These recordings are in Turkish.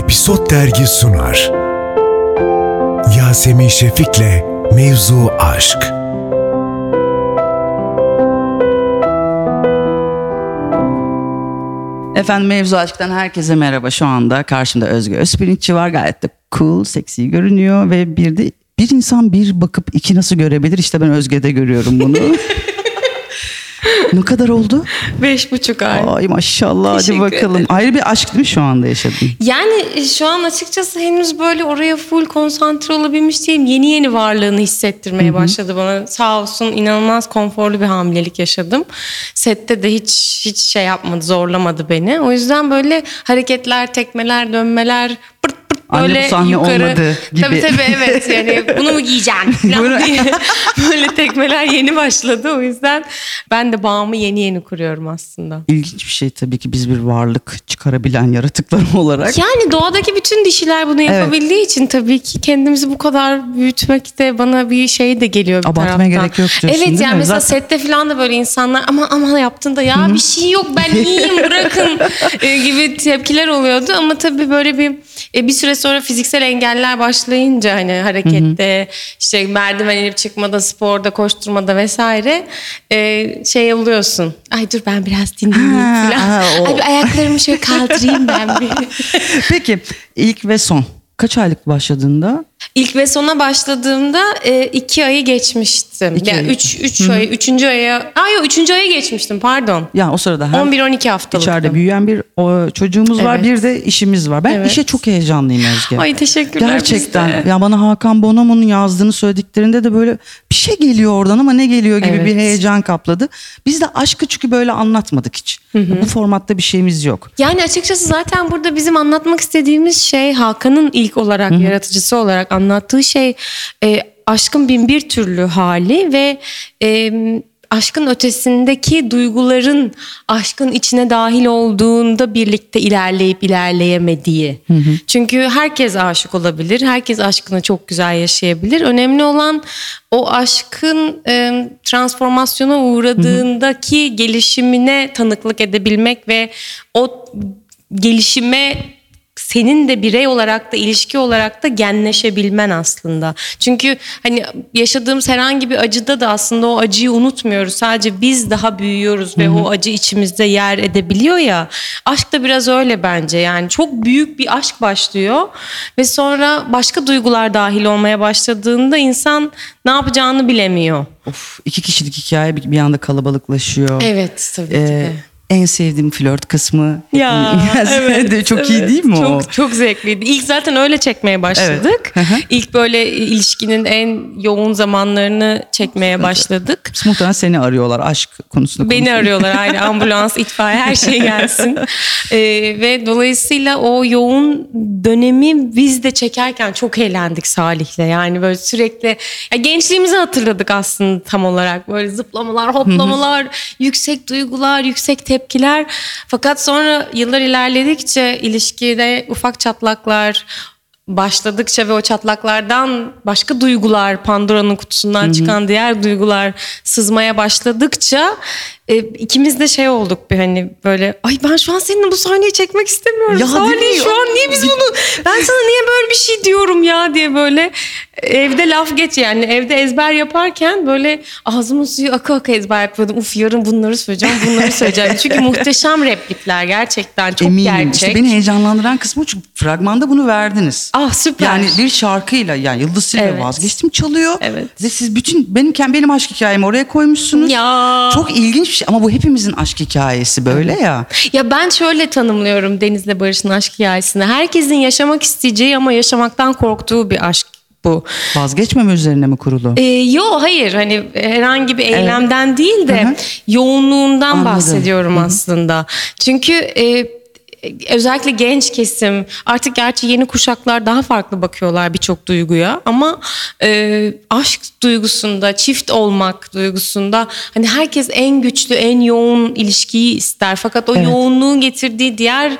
Episod Dergi sunar. Yasemin Şefik'le Mevzu Aşk. Efendim Mevzu Aşk'tan herkese merhaba. Şu anda karşımda Özge Özpirinççi var. Gayet de cool, seksi görünüyor ve bir de bir insan bir bakıp iki nasıl görebilir? İşte ben Özge'de görüyorum bunu. ne kadar oldu? Beş buçuk ay. Ay maşallah hadi Teşekkür bakalım. ederim. Ayrı bir aşk değil mi şu anda yaşadın? Yani e, şu an açıkçası henüz böyle oraya full konsantre olabilmiş değilim. Yeni yeni varlığını hissettirmeye başladı bana. Sağ olsun inanılmaz konforlu bir hamilelik yaşadım. Sette de hiç hiç şey yapmadı, zorlamadı beni. O yüzden böyle hareketler, tekmeler, dönmeler pırt Anne, bu böyle sahne yukarı. olmadı gibi. Tabii tabii evet yani bunu mu giyeceksin böyle tekmeler yeni başladı. O yüzden ben de bağımı yeni yeni kuruyorum aslında. İlginç bir şey tabii ki biz bir varlık çıkarabilen yaratıklar olarak. Yani doğadaki bütün dişiler bunu yapabildiği için tabii ki kendimizi bu kadar büyütmek de bana bir şey de geliyor bir Abartmaya taraftan. gerek yok diyorsun, Evet yani mi? mesela Zaten- sette falan da böyle insanlar ama ama yaptığında ya bir şey yok ben iyiyim bırakın e, gibi tepkiler oluyordu ama tabii böyle bir e, bir süre sonra fiziksel engeller başlayınca hani harekette işte merdiven inip çıkmada sporda koşturmada vesaire e, şey oluyorsun. Ay dur ben biraz dinleneyim Ha, falan. ha, o- Ay bir ayaklarımı şöyle kaldırayım ben bir. Peki ilk ve son. Kaç aylık başladığında? İlk ve sona başladığımda e, iki ayı geçmiştim. İki yani ay. üç, üç ay, üçüncü aya, aa yok üçüncü aya geçmiştim pardon. Ya o sırada hem 11-12 haftalık. içeride büyüyen bir o, çocuğumuz var Evet. bir de işimiz var. Ben Evet. işe çok heyecanlıyım Özge. Ay teşekkürler. Gerçekten. Ya bana Hakan Bonomo'nun yazdığını söylediklerinde de böyle bir şey geliyor oradan ama ne geliyor gibi Evet. bir heyecan kapladı. Biz de aşkı çünkü böyle anlatmadık hiç. Bu formatta bir şeyimiz yok. Yani açıkçası zaten burada bizim anlatmak istediğimiz şey Hakan'ın ilk olarak yaratıcısı olarak anlattığı şey e, aşkın bin bir türlü hali ve e, aşkın ötesindeki duyguların aşkın içine dahil olduğunda birlikte ilerleyip ilerleyemediği. Çünkü herkes aşık olabilir, herkes aşkını çok güzel yaşayabilir. Önemli olan o aşkın e, transformasyona uğradığındaki gelişimine tanıklık edebilmek ve o gelişime senin de birey olarak da ilişki olarak da genleşebilmen aslında. Çünkü hani yaşadığımız herhangi bir acıda da aslında o acıyı unutmuyoruz. Sadece biz daha büyüyoruz ve o acı içimizde yer edebiliyor ya. Aşk da biraz öyle bence. Yani çok büyük bir aşk başlıyor ve sonra başka duygular dahil olmaya başladığında insan ne yapacağını bilemiyor. Of iki kişilik hikaye bir, bir anda kalabalıklaşıyor. Evet tabii Ee, ki. En sevdiğim flört kısmı. Ya evet, çok iyi evet. değil mi o? Çok çok zevkliydi. İlk zaten öyle çekmeye başladık. Evet. İlk böyle ilişkinin en yoğun zamanlarını çekmeye başladık. Muhtemelen seni arıyorlar aşk konusunda. Beni konuşuyor. arıyorlar aynı ambulans, itfaiye her şey gelsin. Ee, ve dolayısıyla o yoğun dönemi biz de çekerken çok eğlendik Salih'le. Yani böyle sürekli ya gençliğimizi hatırladık aslında tam olarak. Böyle zıplamalar, hoplamalar, yüksek duygular, yüksek tepkiler. Fakat sonra yıllar ilerledikçe ilişkide ufak çatlaklar, başladıkça ve o çatlaklardan başka duygular Pandora'nın kutusundan çıkan diğer duygular sızmaya başladıkça e, ikimiz de şey olduk bir hani böyle ay ben şu an seninle bu sahneyi çekmek istemiyorum. Ya mi? şu an niye biz bunu ben sana niye böyle bir şey diyorum ya diye böyle evde laf geç yani evde ezber yaparken böyle ağzımın suyu aka aka ezber yapıyordum. Uf yarın bunları söyleyeceğim bunları söyleyeceğim. Çünkü muhteşem replikler gerçekten çok Eminim. gerçek. İşte beni heyecanlandıran kısmı çünkü fragmanda bunu verdiniz. Ah süper. Yani bir şarkıyla yani Yıldız Silve Evet. vazgeçtim çalıyor. Evet. Ve siz bütün benim benim aşk hikayemi oraya koymuşsunuz. Ya. Çok ilginç bir şey ama bu hepimizin aşk hikayesi böyle ya. Ya ben şöyle tanımlıyorum Deniz'le Barış'ın aşk hikayesini. Herkesin yaşamak isteyeceği ama yaşamaktan korktuğu bir aşk bu. Vazgeçmeme üzerine mi kurulu? Ee, yo hayır hani herhangi bir eylemden değil de Hı hı. yoğunluğundan Anladım. bahsediyorum aslında. Çünkü e, özellikle genç kesim artık gerçi yeni kuşaklar daha farklı bakıyorlar birçok duyguya ama e, aşk duygusunda çift olmak duygusunda hani herkes en güçlü en yoğun ilişkiyi ister fakat o Evet. yoğunluğun getirdiği diğer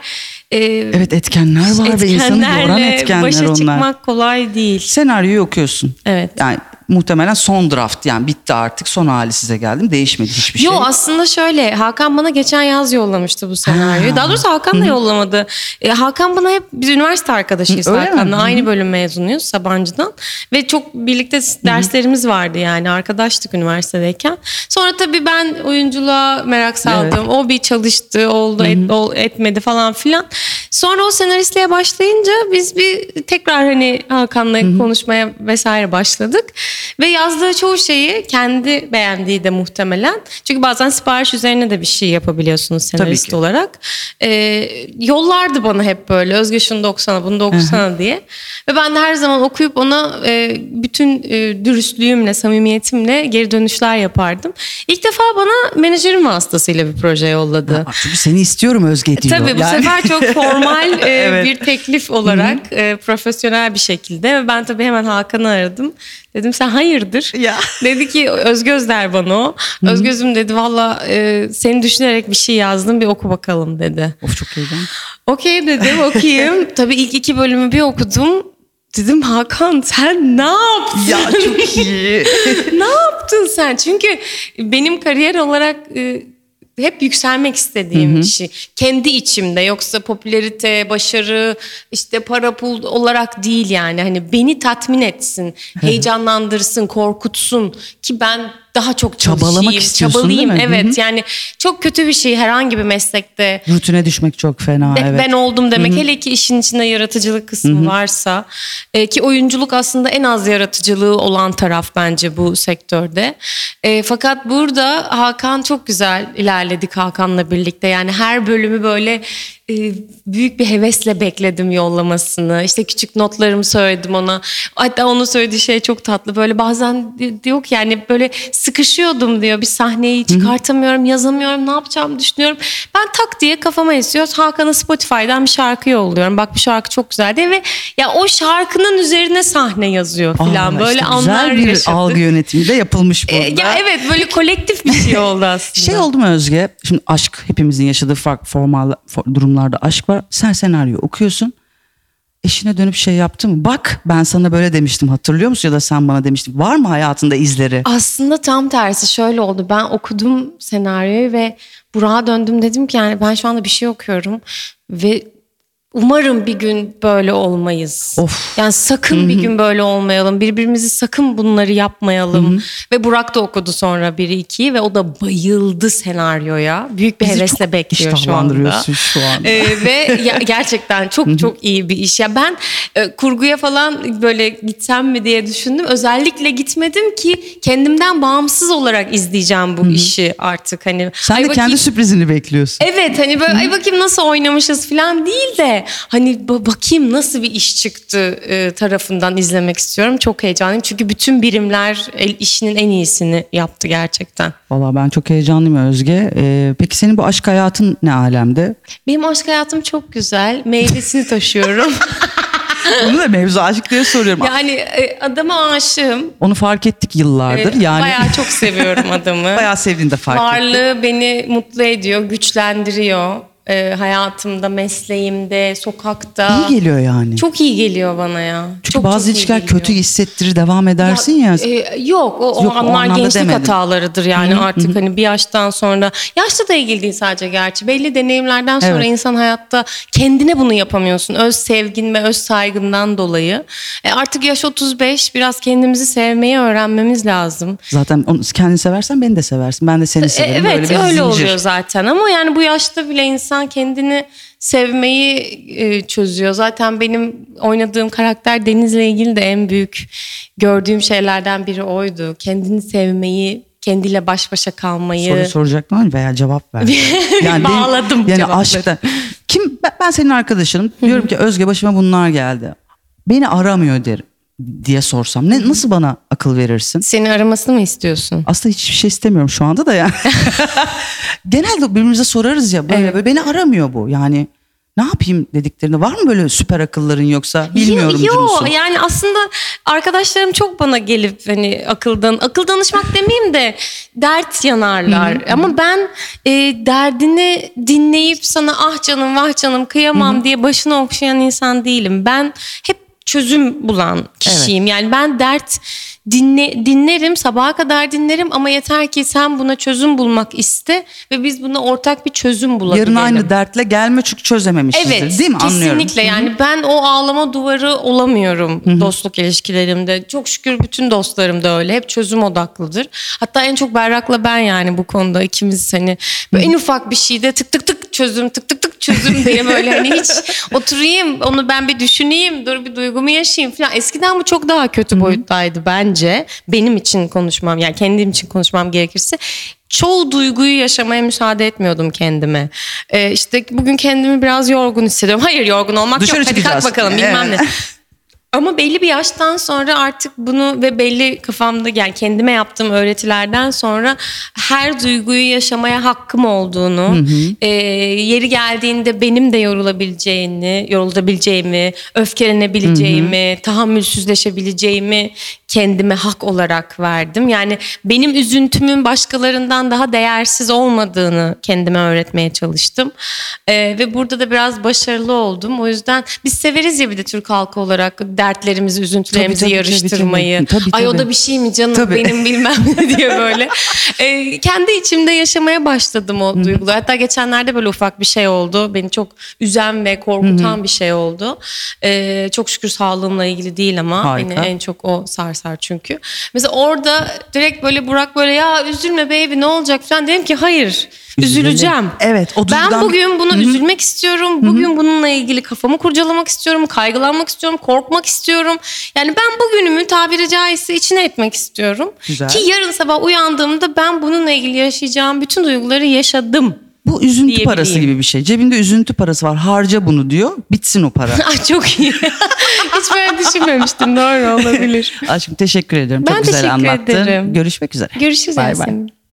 e, Evet etkenler var ve insanı yoran etkenler başa onlar. çıkmak kolay değil. Senaryoyu okuyorsun. Evet. Yani muhtemelen son draft yani bitti artık son hali size geldim. Değişmedi hiçbir Yo şey. aslında şöyle Hakan bana geçen yaz yollamıştı bu senaryoyu. Ha. Daha doğrusu Hakan da yollamadı. E, Hakan bana hep biz üniversite arkadaşıyız öyle mi? Hakan'la. Hı. Aynı bölüm mezunuyuz Sabancı'dan. Ve çok birlikte derslerimiz vardı yani arkadaştık üniversitedeyken. Sonra tabii ben oyunculuğa merak saldım. O bir çalıştı oldu et- ol- etmedi falan filan. Sonra o senaristliğe başlayınca biz bir tekrar hani Hakan'la konuşmaya vesaire başladık. Ve yazdığı çoğu şeyi kendi beğendiği de muhtemelen. Çünkü bazen sipariş üzerine de bir şey yapabiliyorsunuz senarist olarak. Ee, yollardı bana hep böyle Özge şunu da okusana bunu da okusana diye. Ve ben de her zaman okuyup ona e, bütün e, dürüstlüğümle, samimiyetimle geri dönüşler yapardım. İlk defa bana menajerim vasıtasıyla bir proje yolladı. Aa, Çünkü seni istiyorum Özge diyor. Tabii bu Yani- sefer çok formal e, Evet. bir teklif olarak e, profesyonel bir şekilde ve ben tabii hemen Hakan'ı aradım. Dedim sen hayırdır? Ya. Dedi ki Özgöz der bana o. Özgöz'üm dedi valla e, seni düşünerek bir şey yazdım bir oku bakalım dedi. Of çok heyecan. Okey dedim okuyayım. tabii ilk iki bölümü bir okudum. Dedim Hakan sen ne yaptın? Ya çok iyi. ne yaptın sen? Çünkü benim kariyer olarak e, hep yükselmek istediğim bir şey. Kendi içimde yoksa popülerite, başarı, işte para pul olarak değil yani. Hani beni tatmin etsin, heyecanlandırsın, korkutsun ki ben daha çok Çabalamak istiyorsun, çabalayayım. değil mi? Evet hı. yani çok kötü bir şey herhangi bir meslekte Rutine düşmek çok fena de- evet. ben oldum demek. Hele ki işin içinde yaratıcılık kısmı varsa e, ki oyunculuk aslında en az yaratıcılığı olan taraf bence bu sektörde. E, fakat burada Hakan çok güzel ilerledik Hakan'la birlikte. Yani her bölümü böyle e, büyük bir hevesle bekledim yollamasını. İşte küçük notlarımı söyledim ona. Hatta onun söylediği şey çok tatlı. Böyle bazen di- diyor ki yani böyle sıkışıyordum diyor. Bir sahneyi çıkartamıyorum, yazamıyorum, ne yapacağımı düşünüyorum. Ben tak diye kafama esiyor. Hakan'a Spotify'dan bir şarkı yolluyorum. Bak bu şarkı çok güzel diye ve ya o şarkının üzerine sahne yazıyor Aa, falan. böyle işte anlar güzel bir yaşadık. algı yönetimi de yapılmış E, burada. ya evet böyle kolektif bir şey oldu aslında. Şey oldu mu Özge? Şimdi aşk hepimizin yaşadığı farklı formal for- durumlarda aşk var. Sen senaryo okuyorsun. Eşine dönüp şey yaptı mı? Bak ben sana böyle demiştim hatırlıyor musun? Ya da sen bana demiştin. Var mı hayatında izleri? Aslında tam tersi şöyle oldu. Ben okudum senaryoyu ve Burak'a döndüm dedim ki yani ben şu anda bir şey okuyorum ve umarım bir gün böyle olmayız. Of. Yani sakın bir gün böyle olmayalım. Birbirimizi sakın bunları yapmayalım. Ve Burak da okudu sonra biri ikiyi ve o da bayıldı senaryoya. Büyük bir Bizi hevesle bekliyor şu anda. şu anda. Ee, ve ya, gerçekten çok çok iyi bir iş. Ya ben e, kurguya falan böyle gitsem mi diye düşündüm. Özellikle gitmedim ki kendimden bağımsız olarak izleyeceğim bu işi artık hani. Sen de bakayım- kendi sürprizini bekliyorsun. Evet hani böyle ay bakayım nasıl oynamışız falan değil de hani ba- bakayım nasıl bir iş çıktı e, tarafından izlemek istiyorum. Çok heyecanlıyım çünkü bütün birimler işinin en iyisini yaptı gerçekten. Valla ben çok heyecanlıyım Özge. Ee, peki senin bu aşk hayatın ne alemde? Benim aşk hayatım çok güzel. Meyvesini taşıyorum. Bunu da mevzu aşk diye soruyorum. yani e, adama aşığım. Onu fark ettik yıllardır. E, yani Bayağı çok seviyorum adamı. bayağı sevdiğini de fark ettik. Varlığı beni mutlu ediyor, güçlendiriyor. E, hayatımda, mesleğimde, sokakta. İyi geliyor yani. Çok iyi geliyor bana ya. Çünkü çok, bazı çok ilişkiler kötü hissettirir devam edersin ya. e, yok o, o Yok, o anlar anlamda gençlik demedim. hatalarıdır yani artık hani bir yaştan sonra yaşla da ilgili değil sadece gerçi belli deneyimlerden sonra Evet. insan hayatta kendine bunu yapamıyorsun öz sevgin ve öz saygından dolayı E, artık yaş 35 biraz kendimizi sevmeyi öğrenmemiz lazım Zaten onu, kendini seversen beni de seversin. Ben de seni E, severim. Evet öyle zincir. oluyor zaten ama yani bu yaşta bile insan kendini sevmeyi e, çözüyor. Zaten benim oynadığım karakter Deniz'le ilgili de en büyük gördüğüm şeylerden biri oydu. Kendini sevmeyi, kendiyle baş başa kalmayı. Soru soracaktım ama veya cevap ver. benim- Bağladım Yani cevapları. aşkta. Kim ben, ben senin arkadaşınım. Diyorum ki Özge başıma bunlar geldi. Beni aramıyor derim diye sorsam ne nasıl bana akıl verirsin? Seni aramasını mı istiyorsun? Aslında hiçbir şey istemiyorum şu anda da yani. Genelde birbirimize sorarız ya böyle, Evet. böyle beni aramıyor bu. Yani ne yapayım dediklerinde var mı böyle süper akılların yoksa bilmiyorum Yo, musun? yani aslında arkadaşlarım çok bana gelip hani akıldan akıl danışmak demeyeyim de dert yanarlar. Ama ben e, derdini dinleyip sana ah canım vah canım kıyamam diye başını okşayan insan değilim. Ben hep çözüm bulan kişiyim. Yani ben dert dinle, dinlerim sabaha kadar dinlerim ama yeter ki sen buna çözüm bulmak iste ve biz buna ortak bir çözüm bulabilelim. Yarın aynı dertle gelme çünkü çözememişizdir. Evet Değil mi? Anlıyorum. kesinlikle yani ben o ağlama duvarı olamıyorum dostluk ilişkilerimde. Çok şükür bütün dostlarım da öyle hep çözüm odaklıdır. Hatta en çok Berrak'la ben yani bu konuda ikimiz hani böyle en ufak bir şeyde tık tık tık çözüm tık tık tık çözüm diye böyle hani hiç oturayım onu ben bir düşüneyim dur bir duygumu yaşayayım falan. Eskiden bu çok daha kötü boyuttaydı bence benim için konuşmam yani kendim için konuşmam gerekirse çoğu duyguyu yaşamaya müsaade etmiyordum kendime. Ee, işte bugün kendimi biraz yorgun hissediyorum. Hayır yorgun olmak Dışarı yok. Hadi kalk bakalım bilmem Evet. ne. Ama belli bir yaştan sonra artık bunu ve belli kafamda yani kendime yaptığım öğretilerden sonra her duyguyu yaşamaya hakkım olduğunu, e, yeri geldiğinde benim de yorulabileceğini, yorulabileceğimi, öfkelenebileceğimi, tahammülsüzleşebileceğimi kendime hak olarak verdim. Yani benim üzüntümün başkalarından daha değersiz olmadığını kendime öğretmeye çalıştım. E, ve burada da biraz başarılı oldum. O yüzden biz severiz ya bir de Türk halkı olarak dertlerimizi, üzüntülerimizi Tabii, tabii, tabii, yarıştırmayı. tabii. Tabii, Ay o tabii. da bir şey mi canım Tabii. benim bilmem ne diye böyle. Ee, kendi içimde yaşamaya başladım o duyguları. Hatta geçenlerde böyle ufak bir şey oldu. Beni çok üzen ve korkutan bir şey oldu. Ee, çok şükür sağlığımla ilgili değil ama Harika. beni en çok o sarsar çünkü. Mesela orada direkt böyle Burak böyle ya üzülme baby ne olacak falan dedim ki hayır üzüleceğim. Evet, o Ben duygudan- bugün bunu üzülmek istiyorum. Bugün bununla ilgili kafamı kurcalamak istiyorum. Kaygılanmak istiyorum. Korkmak istiyorum. Yani ben bugünümü tabiri caizse içine etmek istiyorum. Güzel. Ki yarın sabah uyandığımda ben bununla ilgili yaşayacağım bütün duyguları yaşadım. Bu üzüntü parası gibi bir şey. Cebinde üzüntü parası var. Harca bunu diyor. Bitsin o para. Ay çok iyi. Hiç böyle düşünmemiştim. Doğru olabilir. Aşkım teşekkür ederim. Ben Çok güzel teşekkür anlattın. ederim. Görüşmek üzere. Görüşürüz Bay bay. Yasemin.